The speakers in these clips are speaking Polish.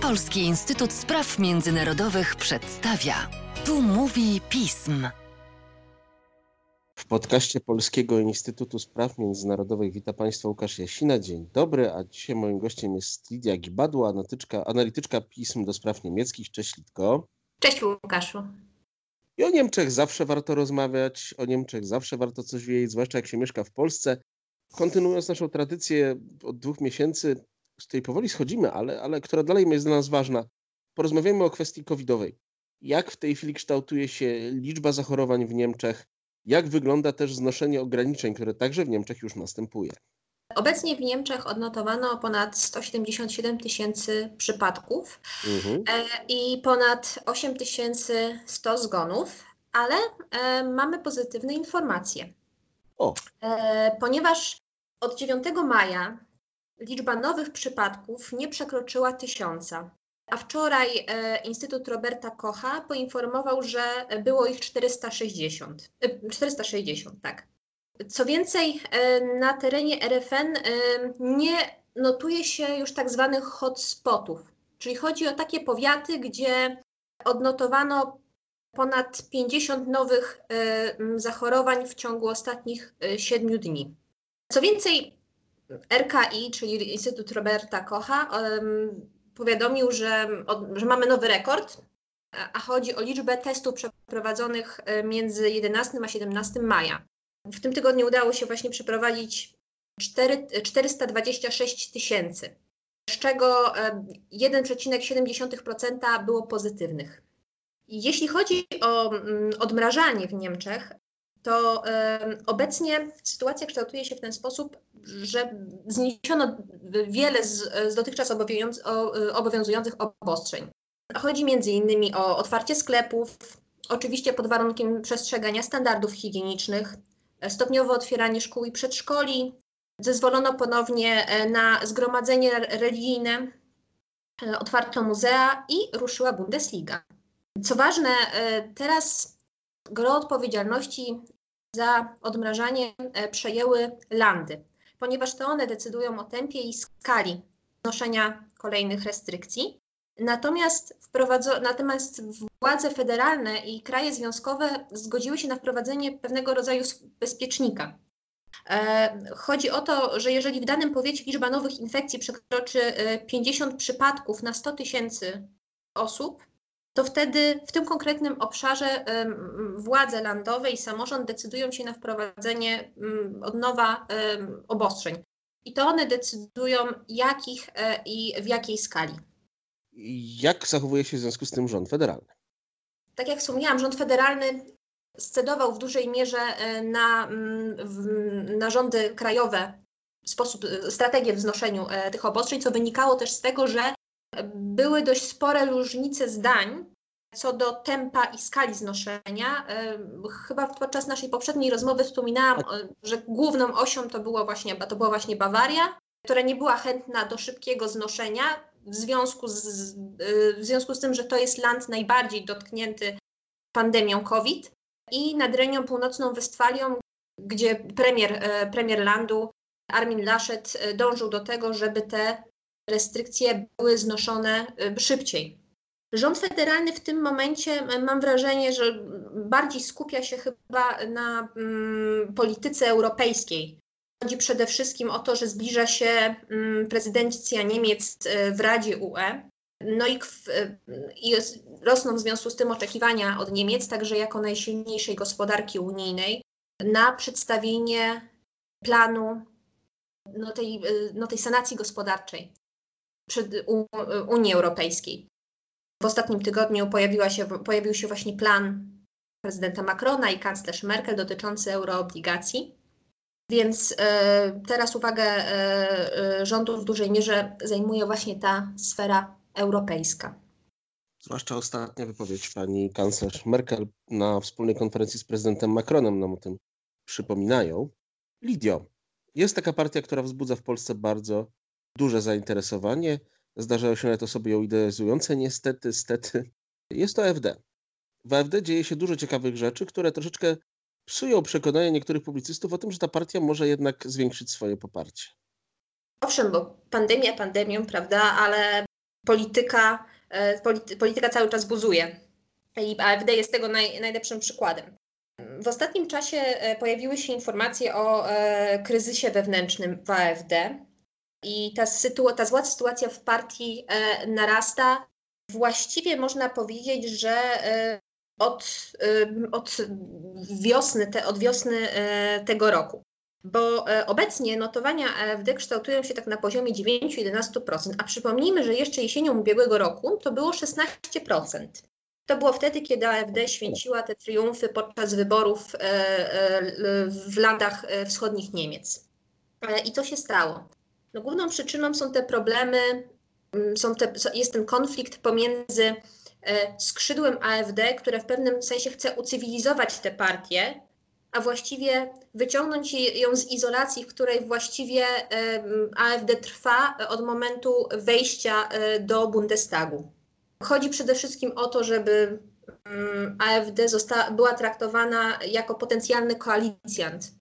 Polski Instytut Spraw Międzynarodowych przedstawia. Tu mówi pism. W podcaście Polskiego Instytutu Spraw Międzynarodowych witam Państwa Łukasz Jasina. Dzień dobry, a dzisiaj moim gościem jest Lidia Gibadła, analityczka, analityczka pism do spraw niemieckich. Cześć Litko. Cześć Łukaszu. I o Niemczech zawsze warto rozmawiać, o Niemczech zawsze warto coś wiedzieć, zwłaszcza jak się mieszka w Polsce. Kontynuując naszą tradycję od dwóch miesięcy, z której powoli schodzimy, ale, ale która dalej jest dla nas ważna, porozmawiamy o kwestii covidowej. Jak w tej chwili kształtuje się liczba zachorowań w Niemczech? Jak wygląda też znoszenie ograniczeń, które także w Niemczech już następuje? Obecnie w Niemczech odnotowano ponad 177 tysięcy przypadków mhm. E, i ponad 8100 zgonów, ale e, mamy pozytywne informacje. O. E, ponieważ od 9 maja liczba nowych przypadków nie przekroczyła tysiąca. A wczoraj e, Instytut Roberta Kocha poinformował, że było ich 460. E, 460, tak. Co więcej, e, na terenie RFN e, nie notuje się już tak zwanych hotspotów, czyli chodzi o takie powiaty, gdzie odnotowano ponad 50 nowych e, zachorowań w ciągu ostatnich 7 dni. Co więcej, RKI, czyli Instytut Roberta Kocha, powiadomił, że, że mamy nowy rekord, a chodzi o liczbę testów przeprowadzonych między 11 a 17 maja. W tym tygodniu udało się właśnie przeprowadzić 4, 426 tysięcy, z czego 1,7% było pozytywnych. Jeśli chodzi o mm, odmrażanie w Niemczech, to obecnie sytuacja kształtuje się w ten sposób, że zniesiono wiele z, z dotychczas obowiązujących obostrzeń. Chodzi między innymi o otwarcie sklepów, oczywiście pod warunkiem przestrzegania standardów higienicznych, stopniowe otwieranie szkół i przedszkoli, zezwolono ponownie e, na zgromadzenie religijne, e, otwarto muzea i ruszyła Bundesliga. Co ważne, e, teraz gro odpowiedzialności za odmrażanie przejęły landy, ponieważ to one decydują o tempie i skali noszenia kolejnych restrykcji. Natomiast, natomiast władze federalne i kraje związkowe zgodziły się na wprowadzenie pewnego rodzaju bezpiecznika. E, chodzi o to, że jeżeli w danym powiecie liczba nowych infekcji przekroczy 50 e, przypadków na 100 tysięcy osób, to wtedy w tym konkretnym obszarze władze landowe i samorząd decydują się na wprowadzenie od nowa obostrzeń. I to one decydują, jakich e, i w jakiej skali. Jak zachowuje się w związku z tym rząd federalny? Tak jak wspomniałam, rząd federalny scedował w dużej mierze e, na, na rządy krajowe sposób, e, strategię w znoszeniu tych obostrzeń, co wynikało też z tego, że były dość spore różnice zdań co do tempa i skali znoszenia. Chyba podczas naszej poprzedniej rozmowy wspominałam, tak. że główną osią to, było właśnie, to była właśnie Bawaria, która nie była chętna do szybkiego znoszenia w związku z, y, w związku z tym, że to jest land najbardziej dotknięty pandemią COVID i nad Renią Północną Westfalią, gdzie premier, e, premier landu Armin Laschet e, dążył do tego, żeby te restrykcje były znoszone e, szybciej. Rząd federalny w tym momencie mam wrażenie, że bardziej skupia się chyba na mm, polityce europejskiej. Chodzi przede wszystkim o to, że zbliża się mm, prezydencja Niemiec e, w Radzie UE. No i, i rosną w związku z tym oczekiwania od Niemiec, także jako najsilniejszej gospodarki unijnej, na przedstawienie planu no tej, no tej sanacji gospodarczej przed Unii Europejskiej. W ostatnim tygodniu się, pojawił się właśnie plan prezydenta Macrona i kanclerz Merkel dotyczący euroobligacji. Więc e, teraz uwagę e, e, rządu w dużej mierze zajmuje właśnie ta sfera europejska. Zwłaszcza ostatnia wypowiedź pani kanclerz Merkel na wspólnej konferencji z prezydentem Macronem nam o tym przypominają. Lidio, jest taka partia, która wzbudza w Polsce bardzo duże zainteresowanie. Zdarzają się nawet osoby ją idealizujące, niestety, stety. Jest to AfD. W AfD dzieje się dużo ciekawych rzeczy, które troszeczkę psują przekonanie niektórych publicystów o tym, że ta partia może jednak zwiększyć swoje poparcie. Owszem, bo pandemia pandemią, prawda, ale polityka, e, polityka cały czas buzuje. I AfD jest tego naj, najlepszym przykładem. W ostatnim czasie e, pojawiły się informacje o e, kryzysie wewnętrznym w AfD i ta, sytu- ta zła sytuacja w partii e, narasta. Właściwie można powiedzieć, że e, od, e, od, wiosny, te, od wiosny e, tego roku. Bo obecnie notowania AfD kształtują się tak na poziomie 9-11%, a przypomnijmy, że jeszcze jesienią ubiegłego roku to było 16%. To było wtedy, kiedy AfD święciła te triumfy podczas wyborów e, e, w landach e, wschodnich Niemiec. I co się stało? No, główną przyczyną są te problemy, mm, są te, jest ten konflikt pomiędzy skrzydłem AfD, które w pewnym sensie chce ucywilizować tę partię, a właściwie wyciągnąć ją z izolacji, w której właściwie AfD trwa od momentu wejścia do Bundestagu. Chodzi przede wszystkim o to, żeby mm, AfD została, była traktowana jako potencjalny koalicjant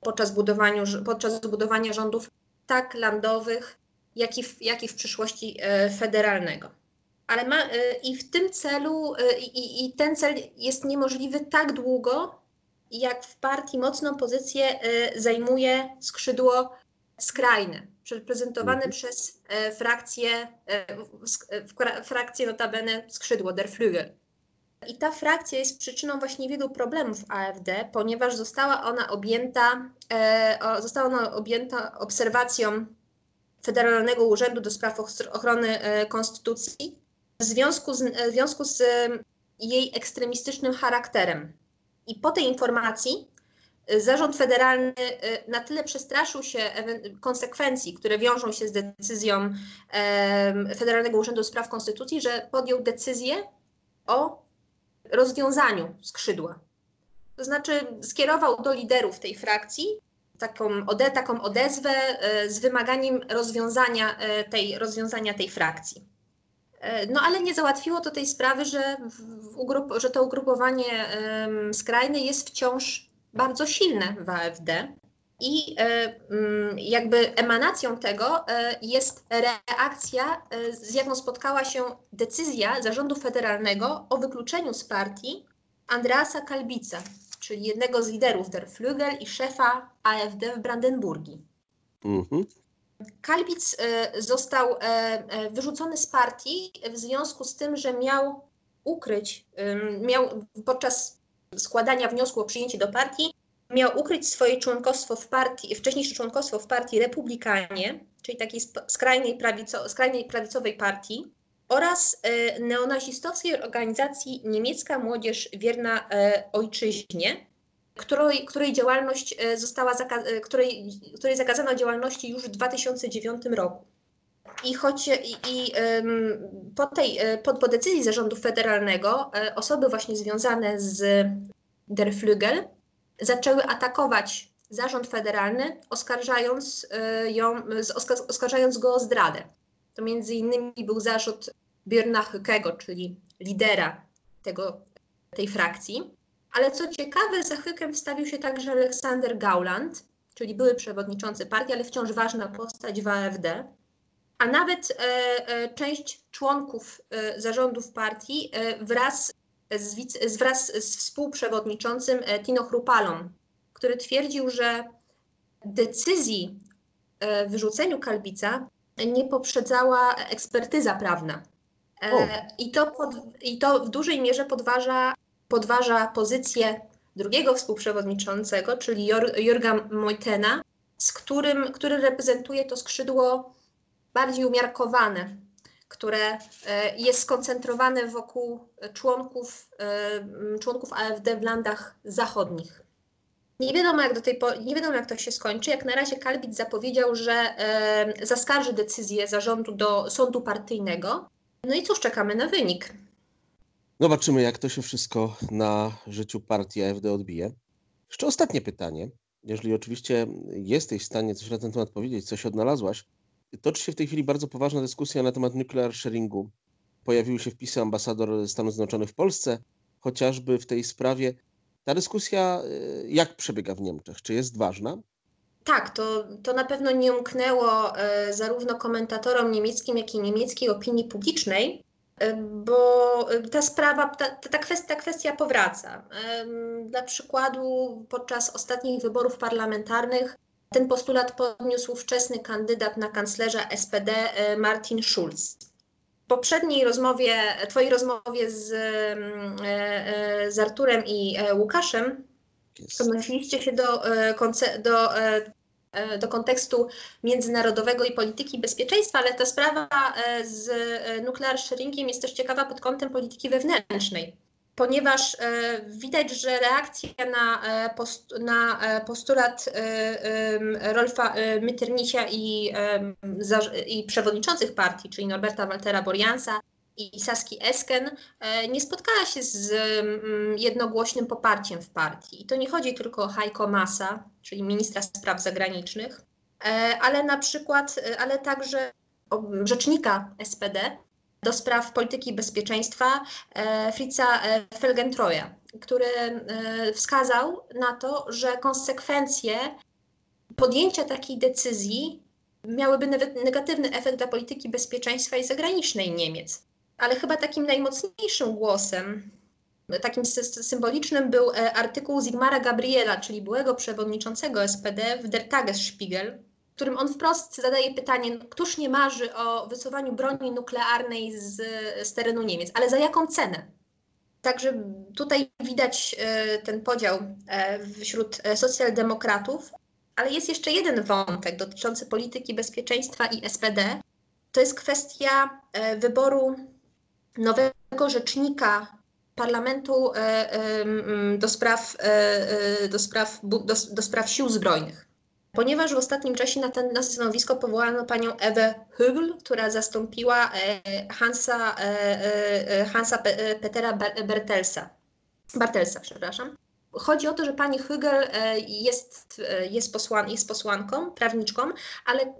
podczas, budowaniu, podczas budowania rządów tak landowych, jak i w, jak i w przyszłości e, federalnego. Ale ma, e, i w tym celu, e, i, i ten cel jest niemożliwy tak długo, jak w partii mocną pozycję zajmuje skrzydło skrajne, reprezentowane mhm. przez frakcję, frakcję notabene skrzydło, der Flügel. I ta frakcja jest przyczyną właśnie wielu problemów AfD, ponieważ została ona objęta, e, została ona objęta obserwacją Federalnego Urzędu do Spraw Ochrony e, Konstytucji w związku z, w związku z jej ekstremistycznym charakterem. I po tej informacji Zarząd Federalny y, na tyle przestraszył się konsekwencji, które wiążą się z decyzją Federalnego Urzędu Spraw Konstytucji, że podjął decyzję o rozwiązaniu skrzydła. To znaczy skierował do liderów tej frakcji taką, ode, taką odezwę y, z wymaganiem rozwiązania y, tej, rozwiązania tej frakcji. No ale nie załatwiło to tej sprawy, że, że to ugrupowanie skrajne jest wciąż bardzo silne w AfD. I e, mm, jakby emanacją tego e, jest reakcja, e, z jaką spotkała się decyzja zarządu federalnego o wykluczeniu z partii Andreasa Kalbica, czyli jednego z liderów der Flügel i szefa AfD w Brandenburgii. Mhm. Kalbic został wyrzucony z partii w związku z tym, że miał ukryć, miał podczas składania wniosku o przyjęcie do partii, miał ukryć swoje członkostwo w partii, wcześniejsze członkostwo w partii Republikanie, czyli takiej skrajnej, prawico, skrajnej prawicowej partii, oraz e, neonazistowskiej organizacji Niemiecka Młodzież Wierna e, Ojczyźnie, której, której działalność e, została, zaka- której, której zakazano działalności już w 2009 roku. I choć i, i po, tej, po, po decyzji zarządu federalnego osoby właśnie związane z Der Flügel zaczęły atakować zarząd federalny, oskarżając, ją, oskarżając go o zdradę. To między innymi był zarzut Björna Hykego, czyli lidera tego, tej frakcji. Ale co ciekawe, za Hykiem wstawił się także Aleksander Gauland, czyli były przewodniczący partii, ale wciąż ważna postać w AfD a nawet e, e, część członków e, zarządów partii wraz z, wraz z współprzewodniczącym Tino Chrupalą, który twierdził, że decyzji wyrzuceniu Kalbica nie poprzedzała ekspertyza prawna. I to, pod, I to w dużej mierze podważa, podważa pozycję drugiego współprzewodniczącego, czyli Jurga Mojtena, z którym, który reprezentuje to skrzydło bardziej umiarkowane, które e, jest skoncentrowane wokół członków, e, członków AfD w landach zachodnich. Nie wiadomo, jak do tej po- nie wiadomo, jak to się skończy. Jak na razie Kalbit zapowiedział, że e, zaskarży decyzję zarządu do sądu partyjnego. No i cóż, czekamy na wynik. Zobaczymy, jak to się wszystko na życiu partii AfD odbije. Jeszcze ostatnie pytanie. Jeżeli oczywiście jesteś w stanie coś na ten temat powiedzieć, coś odnalazłaś, Toczy się w tej chwili bardzo poważna dyskusja na temat nuclear sharingu. Pojawiły się wpisy ambasador Stanów Zjednoczonych w Polsce, chociażby w tej sprawie. Ta dyskusja y, jak przebiega w Niemczech? Czy jest ważna? Tak, to, to na pewno nie umknęło e, zarówno komentatorom niemieckim, jak i niemieckiej opinii publicznej, e, bo ta sprawa, ta, ta, kwestia, ta kwestia powraca. Dla przykładu, podczas ostatnich wyborów parlamentarnych ten postulat podniósł wczesny kandydat na kanclerza SPD Martin Schulz. W poprzedniej rozmowie, twojej rozmowie z, z Arturem i Łukaszem odnosiliście się do, do E, do kontekstu międzynarodowego i polityki bezpieczeństwa, ale ta sprawa e, z e, nuclear sharingiem jest też ciekawa pod kątem polityki wewnętrznej, ponieważ widać, że reakcja na, post, na postulat Rolfa Mytternicia i, i przewodniczących partii, czyli Norberta Waltera Boriansa, i Saski Esken e, nie spotkała się z jednogłośnym poparciem w partii. I to nie chodzi tylko o Heiko Masa, czyli ministra spraw zagranicznych, e, ale na przykład, e, ale także rzecznika SPD do spraw polityki bezpieczeństwa Fritza Felgentroja, który wskazał na to, że konsekwencje podjęcia takiej decyzji miałyby negatywny efekt dla polityki bezpieczeństwa i zagranicznej Niemiec. Ale chyba takim najmocniejszym głosem, takim symbolicznym był e, artykuł Zigmara Gabriela, czyli byłego przewodniczącego SPD w Der Tagesspiegel, w którym on wprost zadaje pytanie, któż nie marzy o wysuwaniu broni nuklearnej z, z terenu Niemiec, ale za jaką cenę? Także tutaj widać e, ten podział e, wśród socjaldemokratów, ale jest jeszcze jeden wątek dotyczący polityki bezpieczeństwa i SPD. To jest kwestia wyboru nowego rzecznika parlamentu e, do spraw, e, e, do spraw, do spraw sił zbrojnych. Ponieważ w ostatnim czasie na, ten, stanowisko powołano panią Ewę Hügel, która zastąpiła Hansa, Hansa Petera Bertelsa, Bartelsa, przepraszam. Chodzi o to, że pani Hügel e, jest, e, jest, posłan, jest posłanką, prawniczką, ale,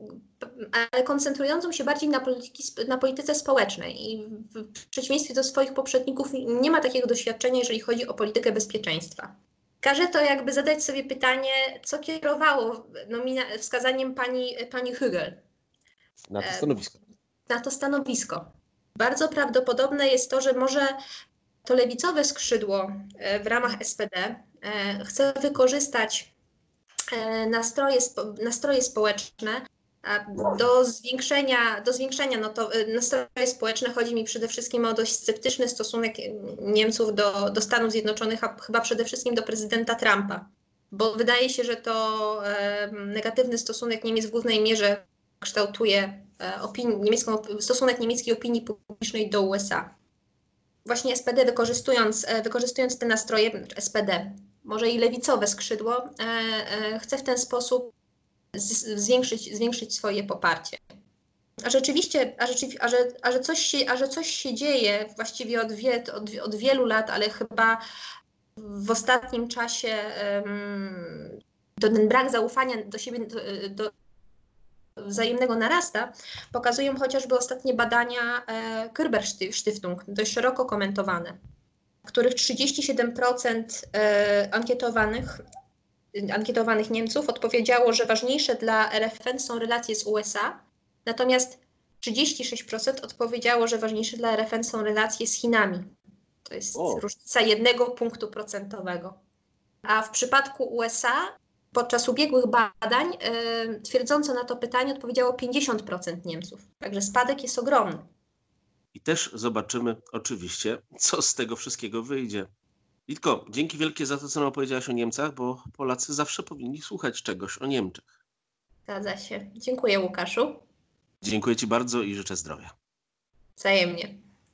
ale koncentrującą się bardziej na, polityki, na polityce społecznej i w przeciwieństwie do swoich poprzedników nie ma takiego doświadczenia, jeżeli chodzi o politykę bezpieczeństwa. Każe to jakby zadać sobie pytanie, co kierowało nomina- wskazaniem pani, pani Hügel. Na to e, stanowisko. Na to stanowisko. Bardzo prawdopodobne jest to, że może to lewicowe skrzydło e, w ramach SPD e, chce wykorzystać e, nastroje, nastroje społeczne do zwiększenia, do zwiększenia no to nastroje społeczne chodzi mi przede wszystkim o dość sceptyczny stosunek Niemców do, do Stanów Zjednoczonych, a chyba przede wszystkim do prezydenta Trumpa, bo wydaje się, że to negatywny stosunek Niemiec w głównej mierze kształtuje opinii, niemiecką, stosunek niemieckiej opinii publicznej do USA właśnie SPD wykorzystując, e, wykorzystując te nastroje, SPD, może i lewicowe skrzydło, e, e, chce w ten sposób zwiększyć, zwiększyć swoje poparcie. A rzeczywiście, a, rzeczywi a, że, a, że coś się, a że coś się dzieje właściwie od, wie, od, od wielu lat, ale chyba w ostatnim czasie um, to ten brak zaufania do siebie, do, do, wzajemnego narasta, pokazują chociażby ostatnie badania e, Kürber Stiftung, dość szeroko komentowane, których 37% e, ankietowanych, ankietowanych Niemców odpowiedziało, że ważniejsze dla RFN są relacje z USA, natomiast 36% odpowiedziało, że ważniejsze dla RFN są relacje z Chinami. To jest o. różnica jednego punktu procentowego. A w przypadku USA Podczas ubiegłych badań yy, twierdząco na to pytanie odpowiedziało 50% Niemców. Także spadek jest ogromny. I też zobaczymy oczywiście, co z tego wszystkiego wyjdzie. Litko, dzięki wielkie za to, co nam opowiedziałaś o Niemcach, bo Polacy zawsze powinni słuchać czegoś o Niemczech. Zgadza się. Dziękuję, Łukaszu. Dziękuję Ci bardzo i życzę zdrowia. Wzajemnie.